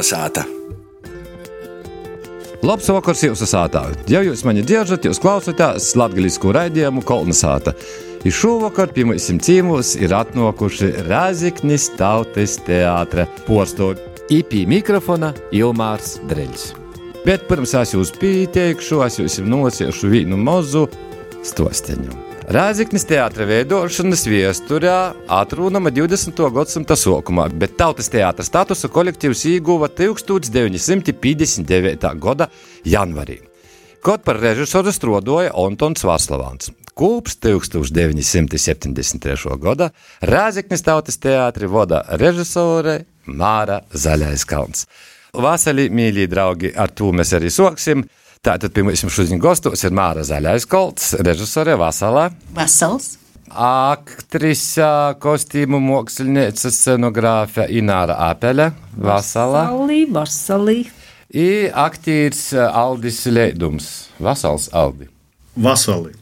Kolnesāta! Labs vakars jūsu sātā. Ja jūs mani dzirdat, jūs klausāties latviešu raidījumu Kolnesāta. I šovakar pie mums cīmos ir atnākuši Rāziknis Tautas teātra postoļi. IP mikrofona Ilmārs Dreļs. Bet pirms es jūs pieteikšu, es jums nosiešu vienu mazu stosteņu. Rāziknis teātris veidošanas vēsturē atrunama 20. gadsimta sākumā, bet tautas teātris statusu kolektīvs ieguva 1959. gada janvārī. Kaut par režisoru strādāja Antons Vārslavāns. Kopš 1973. gada Rāziknis tautas teātris vada režisore Māra Zaļais Kalns. Vasarī, mīļie draugi, ar to mēs arī sāksim. Tātad pie mums šodien gastos ir Māra Zaļais kolts, režisore Vasalā. Vasals. Aktrise, kostīmu mākslinieca, scenogrāfa Ināra Apele, Vasalā. Vasalī, Vasalī. I aktīrs Aldis Leidums, Vasals Aldi. Vasali.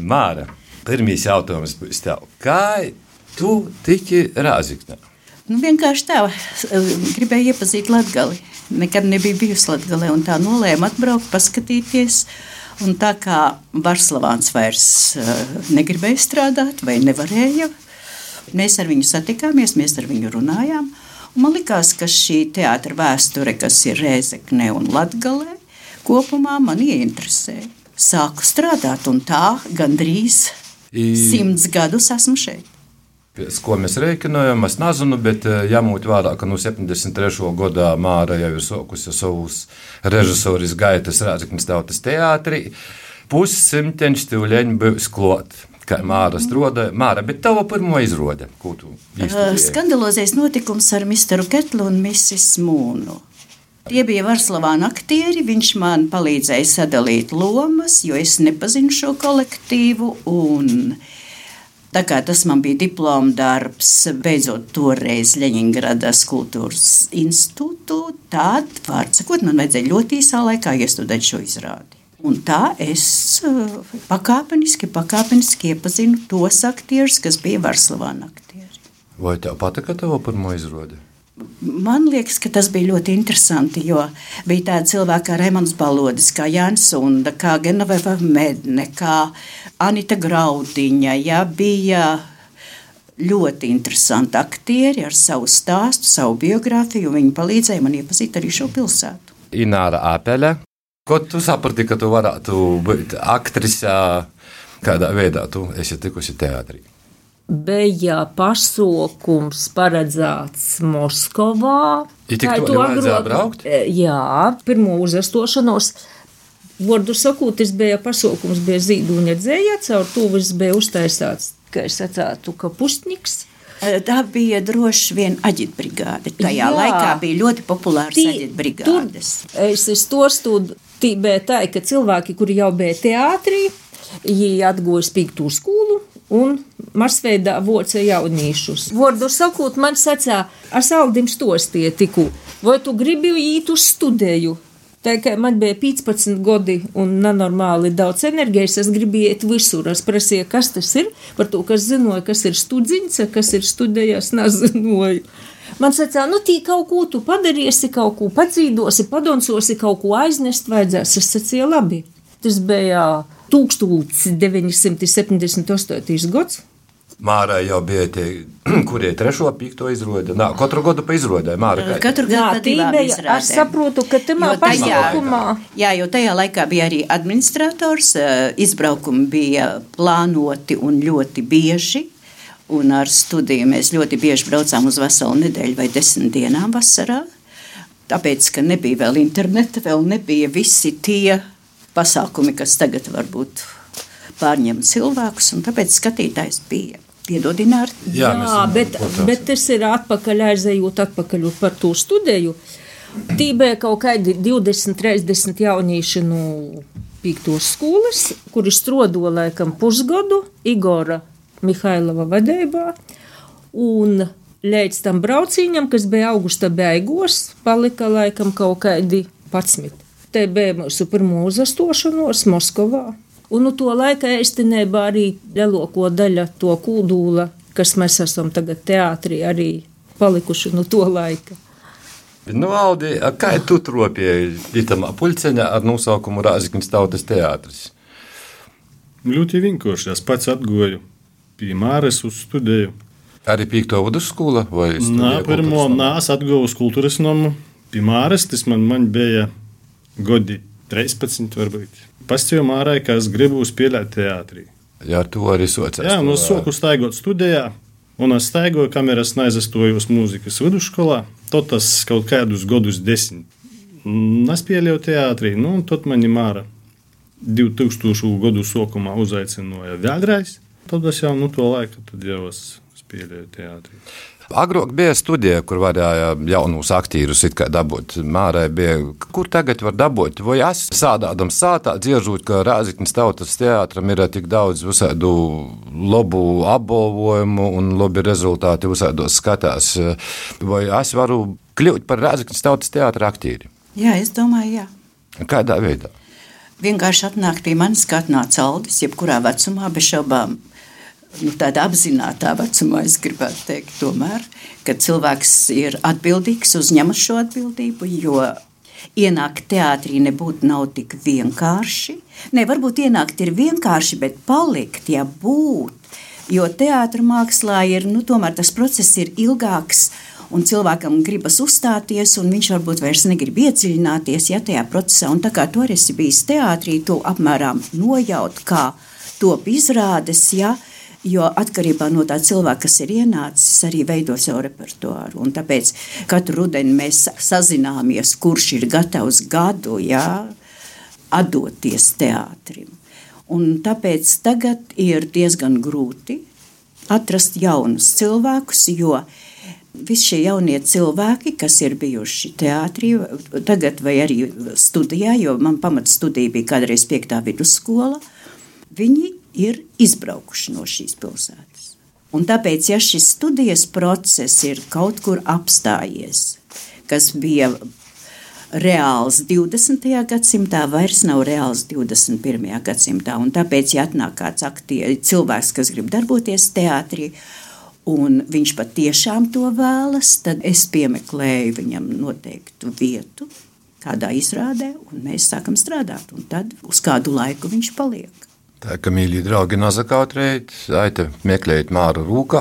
Māra, pirmīs jautājums būs tev. Kā tu tiki Rāziknē? Nu, vienkārši tā, gribēju iepazīt Latgali nekad nebija bijusi Latvijā, un tā nolēma atbraukt, paskatīties. Un tā kā Varslavāns vairs uh, negribēja strādāt, vai nevarēja, mēs ar viņu satikāmies, mēs ar viņu runājām. Man liekas, ka šī teātris vēsture, kas ir Rēzekne un Latvijā, kopumā man ieinteresēja. Sāku strādāt, un tā gandrīz simts gadus esmu šeit. Pēc ko mēs rēķinājām, es nezinu, bet eh, jāmūt vērā, ka no 73. gadā Māra jau ir sokusi savus režisoris gaitas Rāzaknis tautas teātrī. Pussimteņš tūleņi būs klāt. Kā Māra strādāja, Māra, bet tava pirmo izrāde, ko tu izdarīji? Skandalozais notikums ar Misteru Ketlu un Mrs. Mūnu. Tie bija Varslavāna aktieri. Viņš man palīdzēja sadalīt lomas, jo es nepazinu šo kolektīvu. Un, Tā kā tas man bija diploma darbs, beidzot toreiz Leņņģeradas kultūras institūtu, tad, vārds sakot, man vajadzēja ļoti īsā laikā iestudēt šo izrādi. Un tā es uh, pakāpeniski, pakāpeniski iepazinu tos aktierus, kas bija Varslavāna aktieri. Vai tev patika tava pirmo izrādi? Man liekas, ka tas bija ļoti interesanti, jo bija tādi cilvēki kā Raimons Balodis, kā Jānis Sunda, kā Genoveva Medne, kā Anita Graudiņa. Ja, bija ļoti interesanti aktieri ar savu stāstu, savu biogrāfiju. Viņi palīdzēja man iepazīt arī šo pilsētu. Ināra Apele. Ko tu saprati, ka tu varētu būt aktrisā? Kādā veidā tu esi tikusi teātrī? Bija pasākums paredzēts Moskovā. Ja tik to vajadzēja braukt? E, jā, pirmo uzastošanos. Vārdu sakot, tas bija pasākums, bija zīdūņa dzēja, caur to viss bija uztaisāts, ka es sacātu, ka pustniks. E, tā bija droši vien aģitbrigāde. Tajā Jā. laikā bija ļoti populārs aģitbrigādes. Es, es to stūdu, tī bija tā, ka cilvēki, kuri jau bija teātrī, viņi atgoja spīgtu skolu, un masveidā voca jaunīšus. Vārdu sakot, man sacā, ar saldim stostie tiku, vai tu gribi īt uz studēju? Tā kā man bija 15 gadi un nenormāli daudz enerģijas, es gribēju iet visur. Es prasīju, kas tas ir. Par to, kas zināja, kas ir studziņš, kas ir studējis, nezināju. Man sacīja, nu, tī kaut ko tu padarīsi, kaut ko padzīdosi, padonsosi, kaut ko aiznest vajadzēs. Es sacīju, labi. Tas bija 1978. gads. Mārai jau bija tie, kurie trešo, piekto izrāda. Nā, katru gadu pa izrādēju. Māra, kā... Katru gadu bija. Es saprotu, ka tamā pasākumā. Jā, jo tajā laikā bija arī administrators, izbraukumi bija plānoti un ļoti bieži. Un ar studiju mēs ļoti bieži braucām uz veselu nedēļu vai desmit dienām vasarā. Tāpēc, ka nebija vēl interneta, vēl nebija visi tie pasākumi, kas tagad varbūt pārņem cilvēkus, un tāpēc skatītājs bija. Piedodināt. Jā, Jā bet, bet tas ir atpakaļ, aizejot atpakaļ par to studiju. Tī bija kaut kādi 20, 30 jaunieši no pīktos skolas, kuri strodo laikam pusgadu Igora Mihailova vadībā. Un līdz tam brauciņam, kas bija augusta beigās, palika laikam kaut kādi 11. Mūsu pirmo uzastošanos Moskovā. Un nu, to laika īstenībā arī lielāko daļu to kūdūla, kas mēs esam tagad teātrī, arī palikuši no to laika. Nu, Aldi, kā tu tropēji itamā puļceņā ar nosaukumu Rāziknis tautas teātris? Ļoti vienkārši. Es pats atgoju pie Māres uz studiju. Arī pīkto vidusskola vai Nā, pirmo nās atguvu uz kultūras nomu. Pie Māres tas man, man bija godi 13 varbūt. Pastīju Mārai, ka es gribu spēlēt teātrī. Jā, ar to arī sociāli. Jā, nu es soku staigot studijā. Un es staigoju, kamēr es neizastojos mūzikas vidusskolā. Tad tas kaut kādus gadus desmit. Es pieļauju teātrī, nu, un tad mani māra 2000. gadu sākumā uzaicināja vēlreiz. Tad es jau nu, to laika jau spēlēju teātrī. Agrāk bija studija, kur varēja jaunus aktierus dabūt. Mārai bija, kur tagad var dabūt? Vai es sādādam sātā dziežot, ka Rāziknis tautas teātram ir tik daudz visādu labu apbalvojumu un labi rezultāti visādos skatās. Vai es varu kļūt par Rāziknis tautas teātra aktieri? Jā, es domāju, jā. Kādā veidā? Vienkārši atnākt pie manis, kā atnāca Aldis, jebkurā vecumā, bez šaubām nu, tādā apzināta vecumā, es gribētu teikt, tomēr, ka cilvēks ir atbildīgs, uzņemas šo atbildību, jo ienākt teātrī nebūtu nav tik vienkārši. Ne, varbūt ienākt ir vienkārši, bet palikt, ja būt, jo teātra mākslā ir, nu, tomēr tas process ir ilgāks, un cilvēkam gribas uzstāties, un viņš varbūt vairs negrib iedziļināties ja, tajā procesā. Un tā kā tu arī esi bijis teātrī, to apmēram nojaut, kā top izrādes, ja, uh, Jo atkarībā no tā cilvēka, kas ir ienācis, arī veido savu repertuāru. Un tāpēc katru rudeni mēs sazināmies, kurš ir gatavs gadu jā, atdoties teātrim. Un tāpēc tagad ir diezgan grūti atrast jaunus cilvēkus, jo visi šie jaunie cilvēki, kas ir bijuši teātrī, tagad vai arī studijā, jo man pamatstudija bija kādreiz piektā vidusskola, viņi ir izbraukuši no šīs pilsētas. Un tāpēc, ja šis studijas process ir kaut kur apstājies, kas bija reāls 20. gadsimtā, vairs nav reāls 21. gadsimtā. Un tāpēc, ja atnāk kāds aktieri, cilvēks, kas grib darboties teātrī, un viņš patiešām to vēlas, tad es piemeklēju viņam noteiktu vietu, kādā izrādē, un mēs sākam strādāt. Un tad uz kādu laiku viņš paliek. Tā kā mīļie draugi nazakautrēt, aita meklēt Māra rūkā.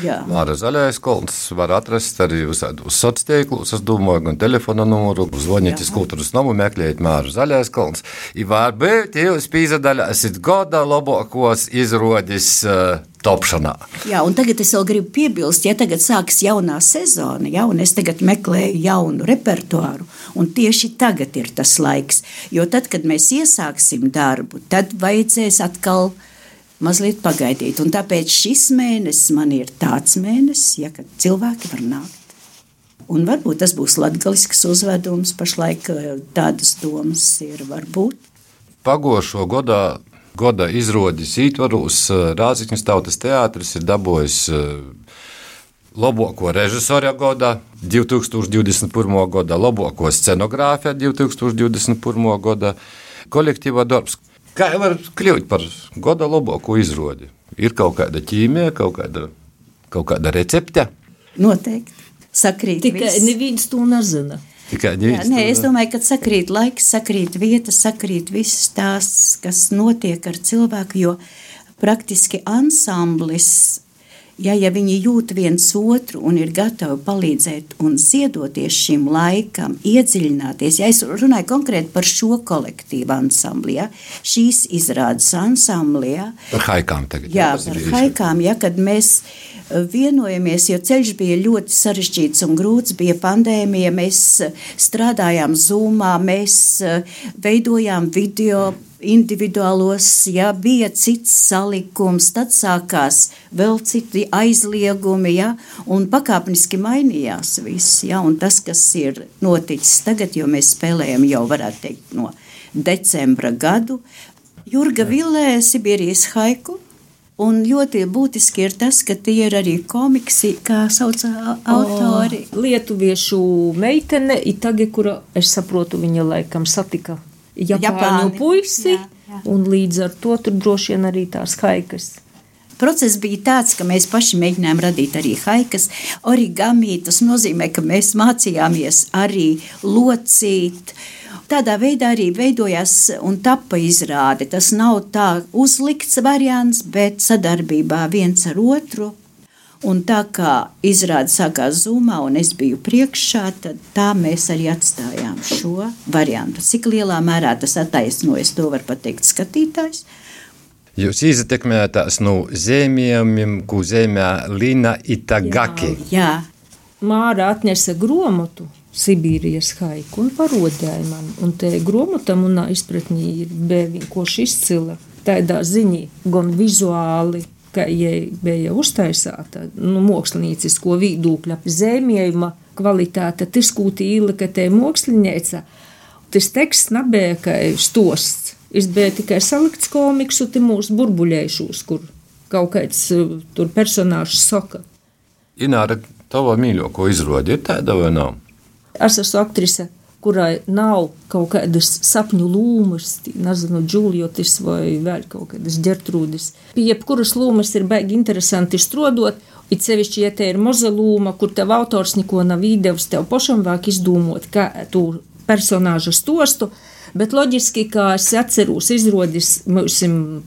Jā. Māra zaļais kolns var atrast arī uz sociālos tīklos, es domāju, gan telefona numuru, zvaniet uz kultūras namu, meklēt Māra zaļais kolns. I varbūt jūs pīzadaļāsit goda labākos izrodis uh, topšanā. Jā, un tagad es vēl gribu piebilst, ja tagad sāksies jaunā sezona, ja, un es tagad meklēju jaunu repertuāru, un tieši tagad ir tas laiks, jo tad, kad mēs iesāksim darbu, tad vajadzēs atkal mazliet pagaidīt, un tāpēc šis mēnesis man ir tāds mēnesis, ja, kad cilvēki var nākt. Un varbūt tas būs latgalisks uzvedums, pašlaik eh, tādas domas ir varbūt. Pagošo godā Goda izrādes ietvaros eh, Rāzakņas tautas teātris ir dabūjis eh, labāko režisora godā 2021. gada, labāko scenogrāfiju 2021. gada, kolektīvā darbs. Kā var kļūt par goda labāko izrādi? Ir kaut kāda ķīmija, kaut kāda, kaut kāda recepte? Noteikti. Sakrīt. Tikai neviens to nezina. Jā, nē, es domāju, ka sakrīt laiks, sakrīt vieta, sakrīt viss tās, kas notiek ar cilvēku, jo praktiski ansamblis, ja, ja viņi jūt viens otru un ir gatavi palīdzēt un ziedoties šim laikam, iedziļināties, ja es runāju konkrēti par šo kolektīvu ansambli, ja, šīs izrādes ansambli, ja, par haikām tagad. Jā, par haikām, ja, kad mēs vienojamies, jo ceļš bija ļoti sarežģīts un grūts. Bija pandēmija, mēs strādājām Zoomā, mēs eh, veidojām video. Individuālos, ja bija cits salikums, tad sākās vēl citi aizliegumi, ja, un pakāpeniski mainījās viss. Ja, tas, kas ir noticis tagad, jo mēs spēlējam jau, varētu teikt, no decembra gadu, Jurga Vilē, Sibīrijas haiku, Un ļoti būtiski ir tas, ka tie ir arī komiksi, kā sauc autori. O, lietuviešu meitene, Itage, kura, es saprotu, viņa laikam satika Japāņu puisi, jā, jā. un līdz ar to tur droši vien arī tās haikas. Process bija tāds, ka mēs paši mēģinājām radīt arī haikas, origami. Tas nozīmē, ka mēs mācījāmies arī locīt. Tādā veidā arī veidojās un tapa izrāde. Tas nav tā uzlikts variants, bet sadarbībā viens ar otru. Un tā kā izrāde sākās zumā, un es biju priekšā, tad tā mēs arī atstājām šo variantu. Cik lielā mērā tas attaisnojas, to var pateikt skatītājs. Jūs iztekmējat tās no zemiem, ko zemē Lina Itagaki. Jā, jā. Māra atnesa gromotu Sibīrijas haiku un parodēja man. Un te gromota manā izpratnī ir vienkārši izcila. Tādā ziņā gan vizuāli, ka jai bija uztaisāta nu, māksliniecisko viedokļa apzīmējuma kvalitāte, tas kūti īlika te mākslinieca. Tas teksts nebija kā stosts. Es biju tikai salikts komiksu, te mūsu burbuļēšos, kur kaut kāds uh, tur personāžs saka. Ināra, tava mīļāko izrādi ir tāda vai nav? Es esmu aktrise, kurai nav kaut kādas sapņu lūmas, nezinu, Džuljotis vai vēl kaut kādas ģertrūdes. Pie jebkuras lūmas ir baigi interesanti strodot, it sevišķi, ja te ir moza lūma, kur tev autors neko nav īdevis, tev pašam vāk izdomot, kā tu personāžu stostu. Bet loģiski, kā es atceros,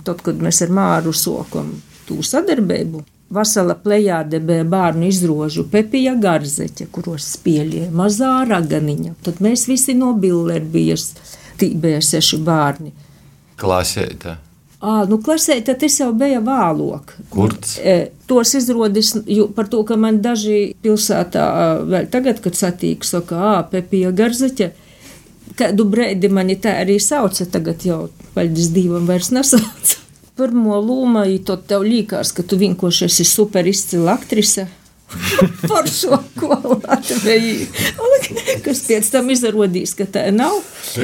tad, kad mēs ar Māru sokam tū sadarbību, Vasala plējāde bērnu izrožu Pepija Garzeķa, kuros spēlēja mazā raganiņa. Tad mēs visi no Billerbies, tī bija seši bērni. Klasēta. Ā, nu, klasēta tas jau bija vālok. Kurts? E, tos ju- par to, ka man daži pilsētā vēl tagad, kad satīk, saka, ā, Pepija Garzeķa. Kādu brīdi mani tā arī sauca, tagad jau, paldies Dievam, vairs nesauc. Pirmo lūmu, tad tev liekas, ka tu vienkārši esi super izcila aktrise. Par šo ko Latvijai. Kas pēc tam izrādīs, ka tā nav.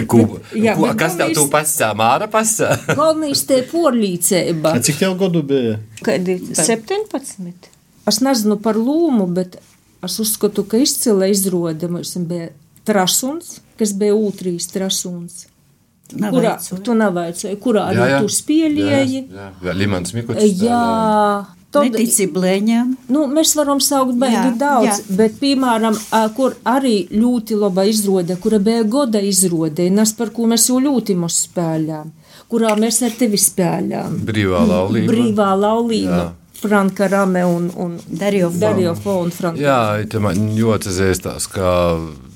Ko, jā, ko, bet kas tev tu pasā? Māra pasā? Galvenais te porlīcība. A Cik tev gadu bija? Kad ir 17? Es nezinu par lūmu, bet es uzskatu, ka izcila izrāde mums bija trasuns, kas bija otrīs trasuns. Kurā tu nevaicāji, kurā arī tu spēlēji? Jā, jā. Limans Mikučs. Jā, tad, Netici blēņām. nu, mēs varam saukt baigi Jā, daudz, jā. bet, piemēram, kur arī ļoti laba izrāde, kura bija goda izrāde, nes par ko mēs jau ļoti maz spēlējām, kurā mēs ar tevi spēlējām. Brīvā laulība. Brīvā laulība. Jā. Franka Rame un, un Dario Fo. Dario Fo un Franka. Jā, te man ļoti zēstās, ka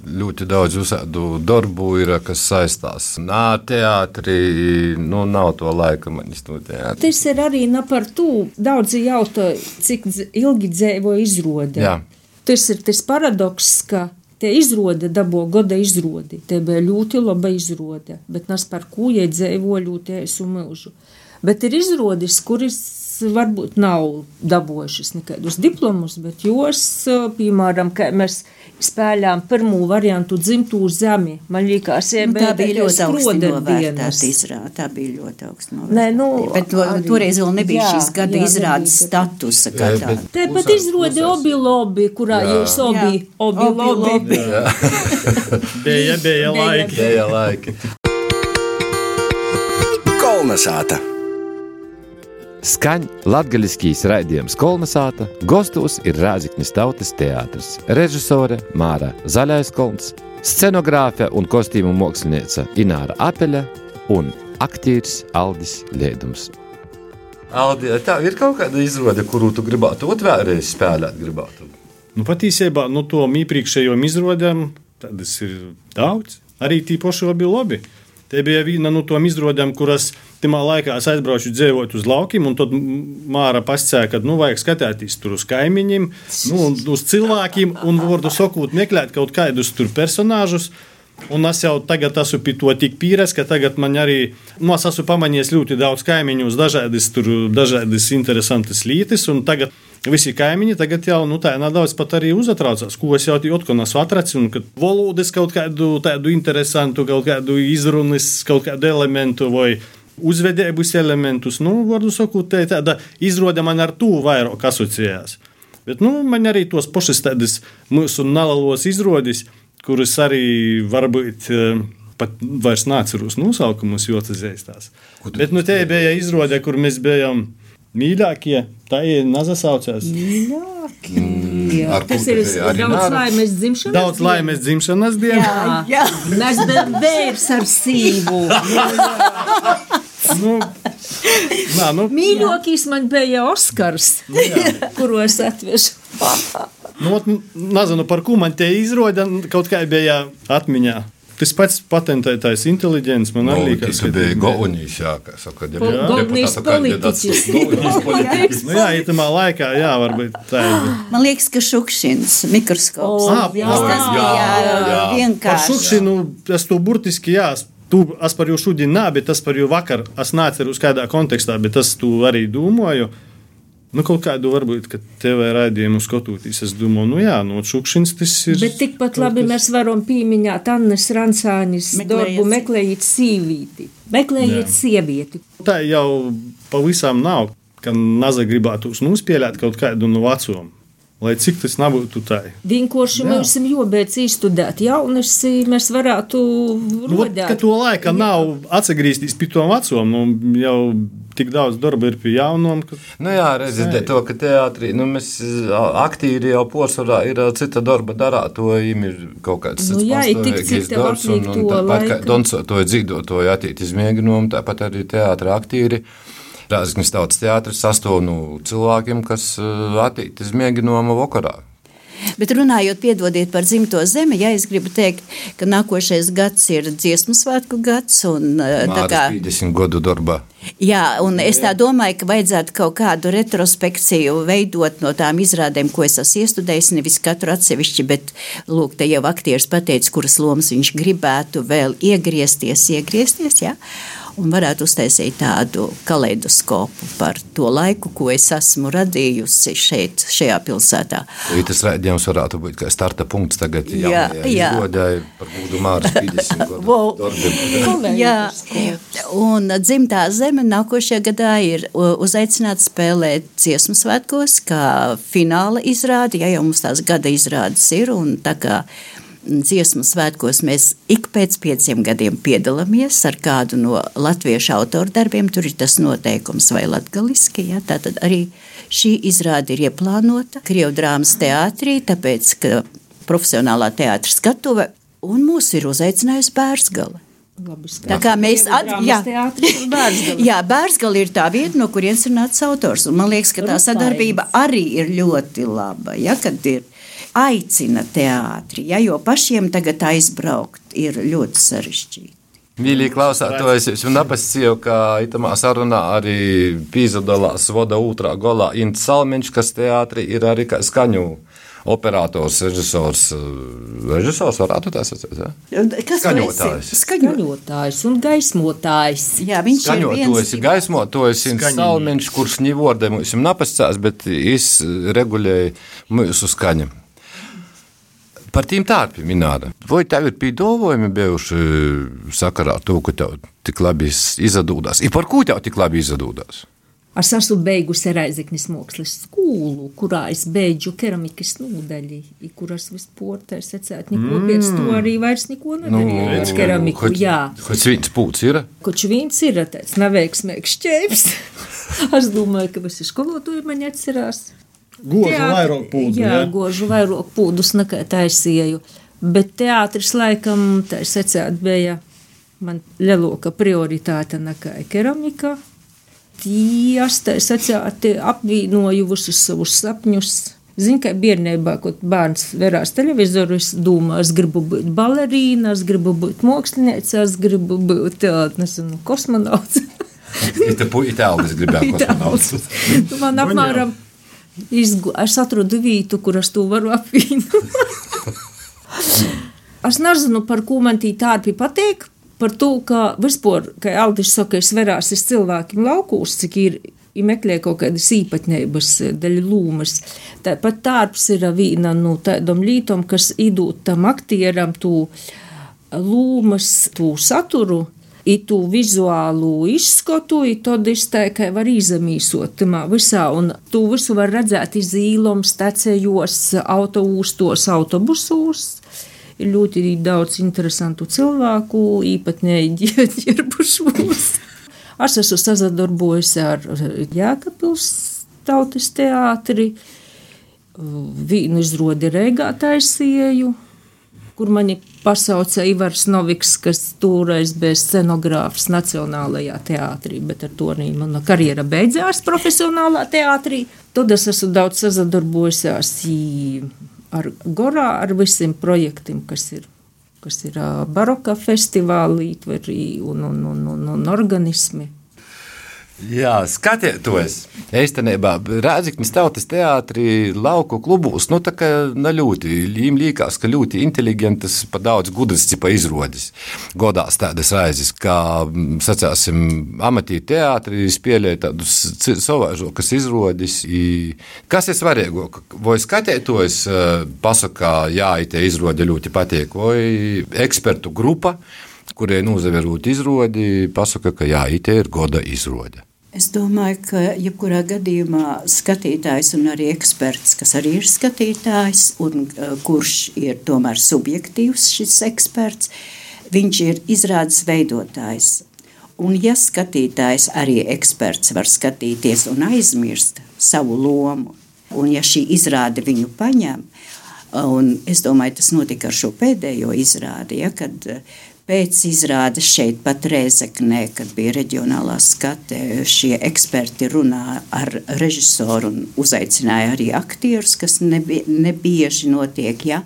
ļoti daudz uzsādu darbu ir, kas saistās. Nā, teātrī, nu, nav to laika man iztūtē. Tas ir arī par to. Daudzi jautā, cik ilgi dzīvo izrāde. Jā. Tas ir tas paradoks, ka te izrāde dabo gada izrādi. Te bija ļoti laba izrāde, bet nes par ko dzīvo ļoti eisu mūžu. Bet ir izrādes, kuras varbūt nav dabūjušas nekādus diplomus, bet jos, piemēram, kā mēs spēlējām pirmo variantu dzimtū zemi, man liekas, ja Nu, tā bija ļoti dienas. izrāde. Tā bija ļoti augsti novērtēta. Nu, bet to, arī- toreiz vēl nebija jā, šīs gada jā, izrādes statusa. Jā, Tāpat Uzsāc- izrāda obi lobby, kurā Jā. jūs obi, obi Obi lobby. lobby. Bija, bija laiki. Bija laiki. Kolnesāta! Skaņa latgaļiskīs raidījums Kolnesāta, gostos ir Rāziknis Tautas teātris, režisore Māra Zaļaiskolns, scenogrāfe un kostīmu mākslinieca Ināra Apeļa un aktieris Aldis Liedums. Aldi, tā ir kaut kāda izrāde, kuru tu gribētu otrreiz spēlēt. Gribētu. Nu, patiesībā no to iepriekšējām izrādēm tādas ir daudz. Arī tī paši abi labi. Te bija viena no tām izrādēm, kuras tajā laikā es aizbraucu dzīvot uz laukiem, un tad Māra pasakīja, ka nu, vajag skatīties tur uz kaimiņiem, nu, uz cilvēkiem, un vārdu sakot, meklēt kaut kādus tur personāžus. Un es jau tagad esmu pie to tik pieredzējis, ka tagad man arī, nu, es esmu pamanījis ļoti daudz kaimiņu uz dažādas, tur, dažādas interesantas lietas, tagad visi kaimiņi tagad jau, nu, tā nedaudz pat arī uzatraucās, ko es jau otkon esmu atracis, un kad valodas kaut kādu tādu interesantu, kaut kādu izrunas, kaut kādu elementu vai uzvedības elementus, nu, vardu sakot, tā tāda izrāde man ar to vairāk asociējās. Bet, nu, man arī tos pašas tādas mūsu nalalos izrādes, kuras arī varbūt eh, pat vairs neatceros nosaukumus, jo tas ēstās. Bet, nu, te bija izrāde, kur mēs bijām mīļākie, tā ir nazasaucās. Mīļākie. ar Tas ir daudz laimes dzimšanas. Daudz laimes dzimšanas dienā. Jā, Mēs bijām bērns ar sīvu. Nu, nā, nu, Mīļākais man bija Oskars, kuru es atvežu. nu, ot, nezinu, par ko man te izrāda, kaut kā bija atmiņā. Tas pats patentētais inteliģents man arī Tas liekas, bija Gaunijas, jā, kā saka, Go- Gaunijas politiķis. Nu, jā, itamā laikā, jā, varbūt tā ir. Man liekas, ka šukšins mikroskops. O, Ā, jā. Tas bija jā. jā, Par vienkārši. šukšinu es to burtiski jā. Tu, es par jūsu šodien nē, bet tas par jūsu vakar. Es neatceros, kādā kontekstā, bet es to arī domāju. Nu, kaut kādu varbūt, ka TV raidījumu skatoties, es domāju, nu jā, no šukšins tas ir. Bet tikpat labi mēs varam pieminēt Annas Meklējiet darbu meklējiet sīvīti. Meklējiet Jā. sievieti. Tā jau pavisam nav, ka naza gribētu nospēlēt kaut kādu no vecuma. Lai cik tas nebūtu tā. Vienkārši mums ir jābeidz izstudēt jaunas, mēs varētu Nu, rodēt. to laika nav atgriezties pie to vecumu. Nu, jau tik daudz darba ir pie jaunām. Ka... Nu jā, redziet, to, ka teātrī, nu mēs aktīri jau posvarā ir cita darba darā, to im ir kaut kāds Nu cits jā, ir tik tev darbs, un- un to Tāpat kā laika. doncotoju, dzīvotoju attīt izmēģinājumu, tāpat arī teātra aktīri. Rāzgnes tautas teātris sastāv no cilvēkiem, kas attīt izmēģinājumu vakarā. Bet runājot, piedodiet par dzimto zemi, ja es gribu teikt, ka nākošais gads ir dziesmu svētku gads. Un, eh, kā, 50 gadu darbā. jā, un es tā domāju, ka vajadzētu kaut kādu retrospekciju veidot no tām izrādēm, ko es esmu iestudējis. Nevis katru atsevišķi, bet lūk, te jau aktieris pateica, kuras lomas viņš gribētu vēl iegriezties, iegriezties. Ja? Un varētu uztaisīt tādu kaleidoskopu par to laiku, ko es esmu radījusi šeit, šajā pilsētā. Ja tas raidījums varētu būt kā starta punkts tagad, Jā, jā. Izgodāja par būdu Māris 50 gadu Wow. Jā, un dzimtā zeme nākošajā gadā ir uzaicināta spēlēt dziesmu svētkos, kā fināla izrāde. Ja jau mums tās gada izrādes ir, un tā kā dziesmu svētkos mēs ik pēc pieciem gadiem piedalāmies ar kādu no latviešu autoru darbiem, tur ir tas noteikums vai latgaliski. Ja? Tātad arī šī izrāde ir ieplānota Krievu drāmas teātrī, tāpēc, ka profesionālā teātra skatuve un mūs ir uzaicinājusi Bērsgala. Tā kā mēs atzīstam, Jā, Bērsgala ir tā vieta, no kurienes ir nācis autors. Un man liekas, ka tā sadarbība arī ir ļoti laba. Ja, kad ir aicina teātri, ja, jo pašiem tagad aizbraukt ir ļoti sarežģīti. Mīļie klausātāji, es jums nepasīju, ka itamā sarunā arī pīzadalās vada otrā golā Ints Salmiņš, kas teātrī ir arī skaņu operators, režisors. Režisors varētu tā sacīt, ja? Kas Skaņotājs. Skaņotājs un gaismotājs. Jā, viņš ir Skaņotājs, viens. gaismotājs. Salmiņš, kurš ņivordē mums nepasacās, bet es regulēju mūsu skaņu. Par tīm tārpiem minēta. Vai tev ir piedāvājumi bijuši sakarā ar to, ka tev tik labi izdevās? Ir par ko tev tik labi izdevās? Es esmu beigusi Raizeknis mākslas skolu, kurā es beidzu keramikas nodaļu, kuras vispār tā secēt, neko mm. pēc to arī vairs neko nedarīju ar keramiku. Jā, Kāds viens pūts ir? koč viens ir tāds neveiksmīgs šķēps. es domāju, ka visi skolotāji man atcerās. Gožu Teātri- vairāk pūdu. Jā, Ja? gožu vairāk pūdus nekā taisīju. Bet teātris laikam, tā secēt, bija man lielāka prioritāte nekā keramika. Tīs, tā secēt, apvienoju visus savus sapņus. Zinu, ka bērnībā, kad bērns verās televizoru, es domāju, es gribu būt balerīna, es gribu būt mākslinieca, es gribu būt, nezinu, kosmonauts. Ir te puikas, kas gribēja kosmonauts. Man apmēram izgu, es atradu vietu, kur es to varu apvienot. es nezinu, par ko man tī tādi patīk. Par to, ka vispār, kā Aldis saka, es verās es cilvēkiem laukūs, cik ir meklē kaut kādas īpatnības, daļa lūmas. Tāpat tārps ir viena no tādām lietām, kas idūt tam aktieram to lūmas, to saturu. I tu vizuālu izskatu, i tad es tikai varu izamīsot tamā visā, un tu visu var redzēt izīlom, stacējos, autoūstos, autobusos. Ir ļoti daudz interesantu cilvēku, īpatnēji ģērbušos. Es esmu sadarbojusi ar Jēkabils tautas teātri, vīnu izrodi Reigā taisīju, kur mani pasauca Ivars Noviks, kas toreiz bija scenogrāfs Nacionālajā teātrī, bet ar to arī mana karjera beidzās profesionālā teātrī. Tad es esmu daudz sadarbojusies ar Gorā, ar visiem projektiem, kas ir, kas ir baroka festivālī un, un, un, un, un organismi. Jā, skatieties, īstenībā Rāzaknis tautas teātrī, lauku klubos, nu tā kā ļoti, viņiem liekas, ka ļoti inteligentas, pa daudz gudras cipa izrodas. Godās tādas raizes, kā, sacāsim, amatī teātrī spēlēja tādus savāžokas izrodas. Kas ir svarīgāk? Vai skatieties, pasakā, jā, te izrode ļoti patīk, vai ekspertu grupa, kurie nozaverot izrodi, pasaka, ka jā, te ir goda izrode. Es domāju, ka jebkurā gadījumā skatītājs un arī eksperts, kas arī ir skatītājs un uh, kurš ir tomēr subjektīvs šis eksperts, viņš ir izrādes veidotājs. Un ja skatītājs arī eksperts var skatīties un aizmirst savu lomu, un ja šī izrāde viņu paņem, un es domāju, tas notika ar šo pēdējo izrādi, ja, kad Pēc izrādes šeit pat Rēzeknē, kad bija reģionālā skate, šie eksperti runāja ar režisoru un uzaicināja arī aktierus, kas nebie, nebieži notiek, ja?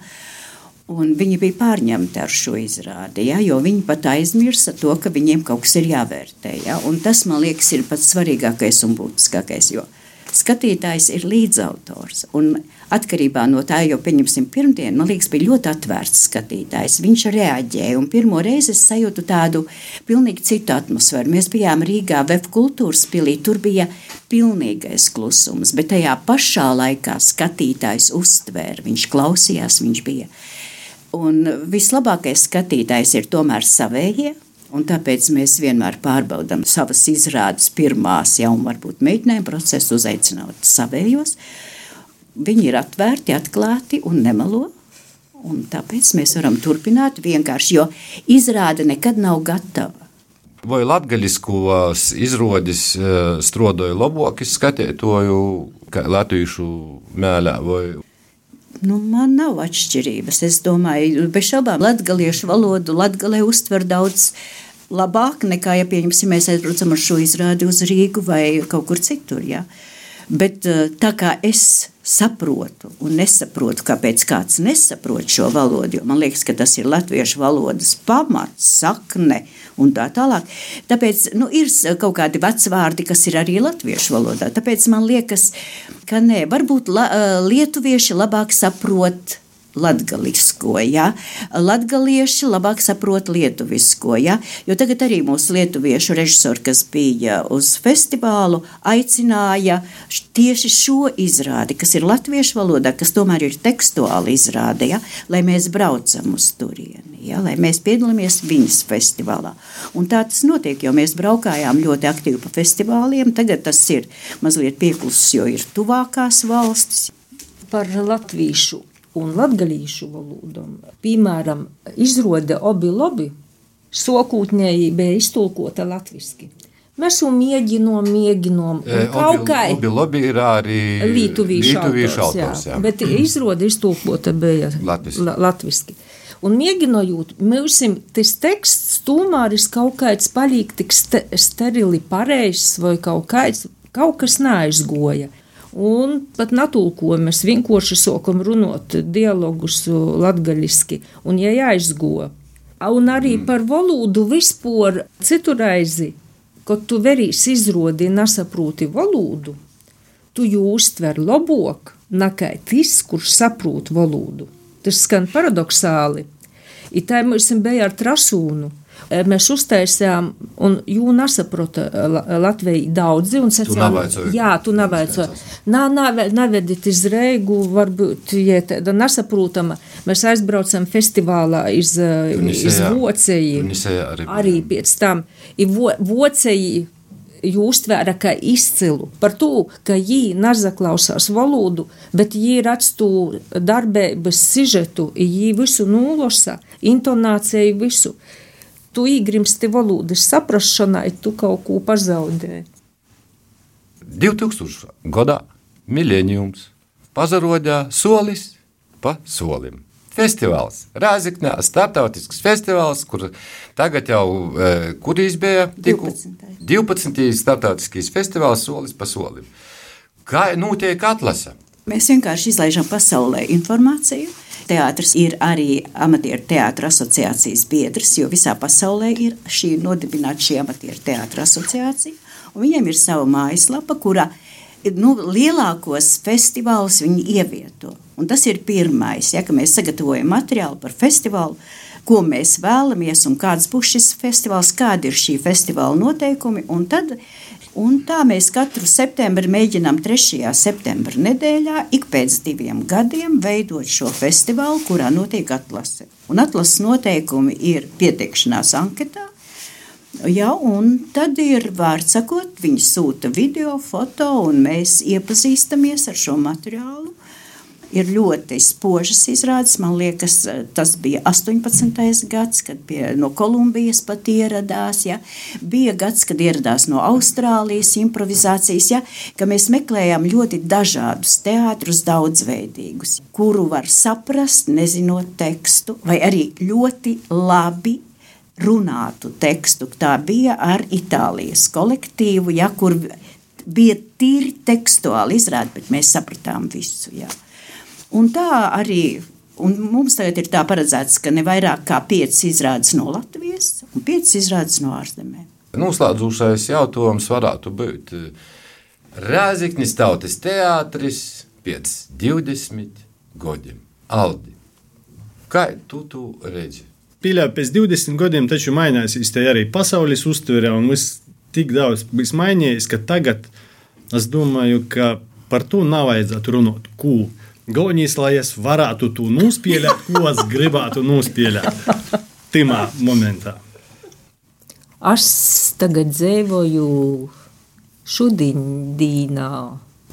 Un viņi bija pārņemti ar šo izrādi, ja? jo viņi pat aizmirsa to, ka viņiem kaut kas ir jāvērtē. Ja? Un tas, man liekas, ir pats svarīgākais un būtiskākais, jo skatītājs ir līdzautors. Un atkarībā no tā, jo, pieņemsim, pirmdien, man liekas, bija ļoti atvērts skatītājs. Viņš reaģēja, un pirmo reizi es sajūtu tādu pilnīgi citu atmosfēru. Mēs bijām Rīgā, Vēf kultūras pilī, tur bija pilnīgais klusums, bet tajā pašā laikā skatītājs uztvēra, viņš klausījās, viņš bija. Un vislabākais skatītājs ir tomēr savējie, Un tāpēc mēs vienmēr pārbaudām savas izrādes, pirmās jau varbūt mēģinājuma procesu, uzaicinot savējos. Viņi ir atvērti, atklāti un nemelo. Un tāpēc mēs varam turpināt vienkārši, jo izrāde nekad nav gatava. Vai latgaļiskos izrādīs eh, strodoja labākis skatītāju, kā latviešu mēlē? Vai... Nu, man nav atšķirības. Es domāju, bez šaubām, latviešu valodu latgalē uztver daudz labāk nekā, ja pieņemsim, mēs aizbraucam ar šo izrādi uz Rīgu vai kaut kur citur. Ja? Bet eh, tā kā es saprotu un nesaprotu, kāpēc kāds nesaprot šo valodu, man liekas, ka tas ir latviešu valodas pamats, sakne un tā tālāk. Tāpēc nu, ir kaut kādi vecvārdi, kas ir arī latviešu valodā. Tāpēc man liekas, ka nē, varbūt la, eh, lietuvieši labāk saprot latgalisko, ja? latgalieši labāk saprot lietuvisko, ja? jo tagad arī mūsu lietuviešu režisori, kas bija uz festivālu, aicināja tieši šo izrādi, kas ir latviešu valodā, kas tomēr ir tekstuāli izrāde, ja? lai mēs braucam uz turieni, ja? lai mēs piedalāmies viņas festivālā. Un tā tas notiek, jo mēs braukājām ļoti aktīvi pa festivāliem, tagad tas ir mazliet pieklusis, jo ir tuvākās valstis. Par latviešu un latgalīšu valodom. Piemēram, izrāda obi lobi, sokūtņēji bija iztulkota latviski. Mēs jau mēģinām, mēģinām. Kaut kā tāda labi ir arī Lietuviešu autors. jā. Jā. Bet izrāda iztulkota bija latviski. latviski. Un mēģinot, mums tas teksts tomēr ir kaut kāds paliek tik sterili pareizs vai kaut kāds, kaut kas neaizgoja. Un pat natulkojumu mēs vienkārši sākam runāt dialogus latgaļiski, un ja jāizgo. Un arī mm. par valodu vispār citu reizi, kad tu verīs izrodi nesaproti valodu, tu jū uztver labāk nekā tas, kurš saprot valodu. Tas skan paradoxāli. I tā mums bija ar trasūnu. Mēs uztaisījām, un jū nesaprota Latviju daudzi, un sacījām, jā, tu nevaicoji. Nā, nevedit iz Reigu, varbūt, ja tāda nesaprotama, mēs aizbraucam festivālā iz, iz Voceji, arī, arī pēc tam, i vo, Voceji, jūs uztvēra kā izcilu par to, ka viņi nezaklausās valodu, bet redz to darbības sižetu, viņi visu nulasa, intonāciju visu. tu īgrimsti valodas saprašanai, tu kaut ko pazaudēji. 2000. gadā milēnijums pazarodā solis pa solim. Festivāls, Rāzaknē, startautisks festivāls, kur tagad jau, e, kur izbēja? 12. 12. startautiskais festivāls solis pa solim. Kā notiek atlasa? Mēs vienkārši izlaižam pasaulē informāciju. Teātris ir arī amatieru teātris asociācijas biedrs, jo visā pasaulē ir šī nodibināta šī amatieru teātris asociācija. Viņiem ir sava mājaslapa, kurā nu, lielākos festivālus viņi ievieto. Un tas ir pirmais, ja, ka mēs sagatavojam materiālu par festivālu, ko mēs vēlamies un kāds būs šis festivāls, kādi ir šī festivāla noteikumi. Un tad Un tā mēs katru septembri mēģinām 3. septembra nedēļā, ik pēc diviem gadiem, veidot šo festivālu, kurā notiek atlase. Un atlases noteikumi ir pieteikšanās anketā. Ja, un tad ir vārds sakot, viņi sūta video, foto, un mēs iepazīstamies ar šo materiālu ir ļoti spožas izrādes. Man liekas, tas bija 18. gads, kad pie, no Kolumbijas pat ieradās. Ja. Bija gads, kad ieradās no Austrālijas improvizācijas, ja, ka mēs meklējām ļoti dažādus teātrus, daudzveidīgus, kuru var saprast, nezinot tekstu, vai arī ļoti labi runātu tekstu. Tā bija ar Itālijas kolektīvu, ja, kur bija tīri tekstuāli izrāde, bet mēs sapratām visu. Ja. Un tā arī un mums tagad ir tā paredzēts, ka ne vairāk kā piecas izrādes no Latvijas un piecas izrādes no ārzemēm. Noslēdzošais jautājums varētu būt Rēziknis tautas teātris pēc 20 gadiem. Aldi, kā tu to redzi? Pieļauju, pēc 20 gadiem taču mainīsies arī pasaules uztvere un viss tik daudz bijis mainījies, ka tagad es domāju, ka par to nav vajadzētu runāt. Cool Galvenais, lai es varētu to nospēlēt, ko es gribētu nospēlēt tajā momentā. Es tagad dzīvoju šodieną.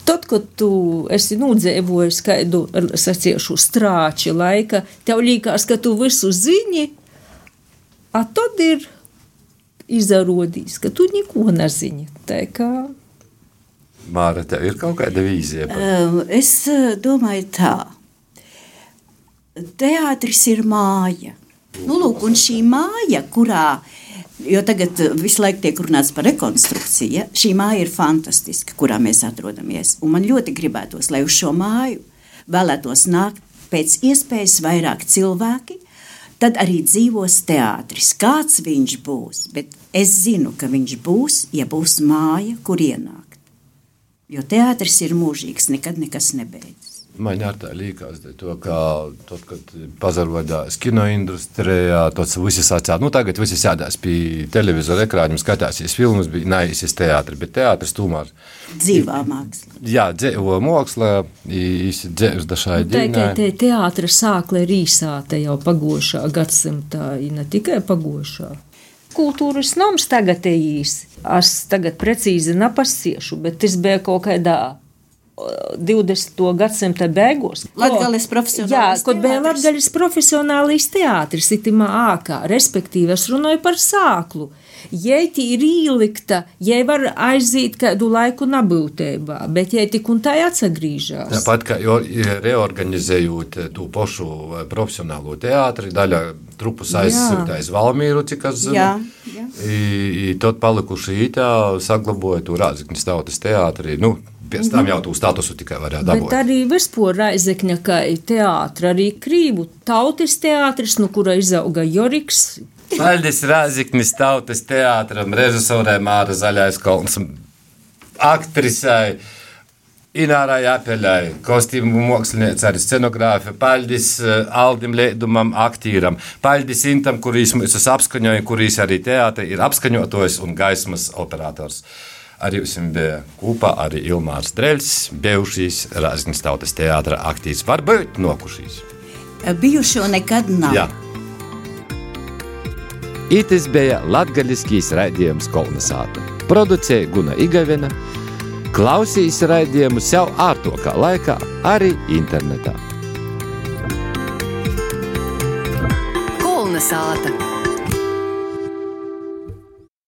Tad, kad tu esi nodzīvojis kādu saciešu strāči laika, tev liekas, ka tu visu zini, a tad ir izrādījis, ka tu neko nezini. Tā kā Māra, tev ir kaut kāda vīzija? Par... Es domāju, tā. Teātris ir māja. Nu, lūk, un šī māja, kurā, jo tagad visu laiku tiek runāts par rekonstrukciju, šī māja ir fantastiska, kurā mēs atrodamies. Un man ļoti gribētos, lai uz šo māju vēlētos nākt pēc iespējas vairāk cilvēki, tad arī dzīvos teātris. Kāds viņš būs, bet es zinu, ka viņš būs, ja būs māja, kur ienāk. Jo teātris ir mūžīgs, nekad nekas nebeidzas. Man arī tā liekas, to, ka tad, kad pazarodās kinoindustrijā, tad visi sācās, nu tagad visi sēdās pie televizora ekrāņiem, skatīsies filmas, bija neizsis teātris, bet teātris tomēr. Dzīvā māksla. Jā, dzīvo māksla, īsi dzīves dažādi. Nu, tikai te teātra sākle ir īsāta jau pagošā gadsimtā, ne tikai pagošā kultūras nams tagad ejīs. Es tagad precīzi nepasiešu, bet tas bija kaut kādā 20. gadsimta beigās. Latvijas profesionālais. Jā, kad bija Latvijas profesionālais teātris, itimā ākā, respektīvi es runāju par sāklu. Jei tī ir ielikta, jei var aiziet kādu laiku nabūtībā, bet jei tik un tā atsagrīžās. Tāpat kā reorganizējot to pašu profesionālo teātri, daļa trupus aizsūtīja aiz Valmīru, cik es zinu. Jā, jā. I, i tad palikuši ītā, saglaboja to Rāziknis tautas teātri. Nu, Pēc tam jau tādu statusu tikai varēja dabūt. Bet arī vispār Raizekņa, kā teātris, arī Krīvu tautas teātris, no kura izauga Joriks, Paldies Rāziknis tautas teātram, režisorē Māra Zaļais Kalns, aktrisai. Inārai Apeļai, kostīmu mākslinieci, arī scenogrāfi. Paldies uh, Aldim Liedumam, aktīram. Paldies Intam, kurīs mūs apskaņoja, kurīs arī teātri ir apskaņotājs un gaismas operators. Arī jums bija kopā arī Ilmārs Dreļs, bijušīs Rāzgnes tautas teātra aktīvs. Varbūt nokušīs. Bijušo nekad nav. Jā. Itis bija latgaļiskīs raidījums Kolnesāta. Producēja Guna Igavena, klausīs raidījumu sev ārtokā laikā, arī internetā. Kolnesāta!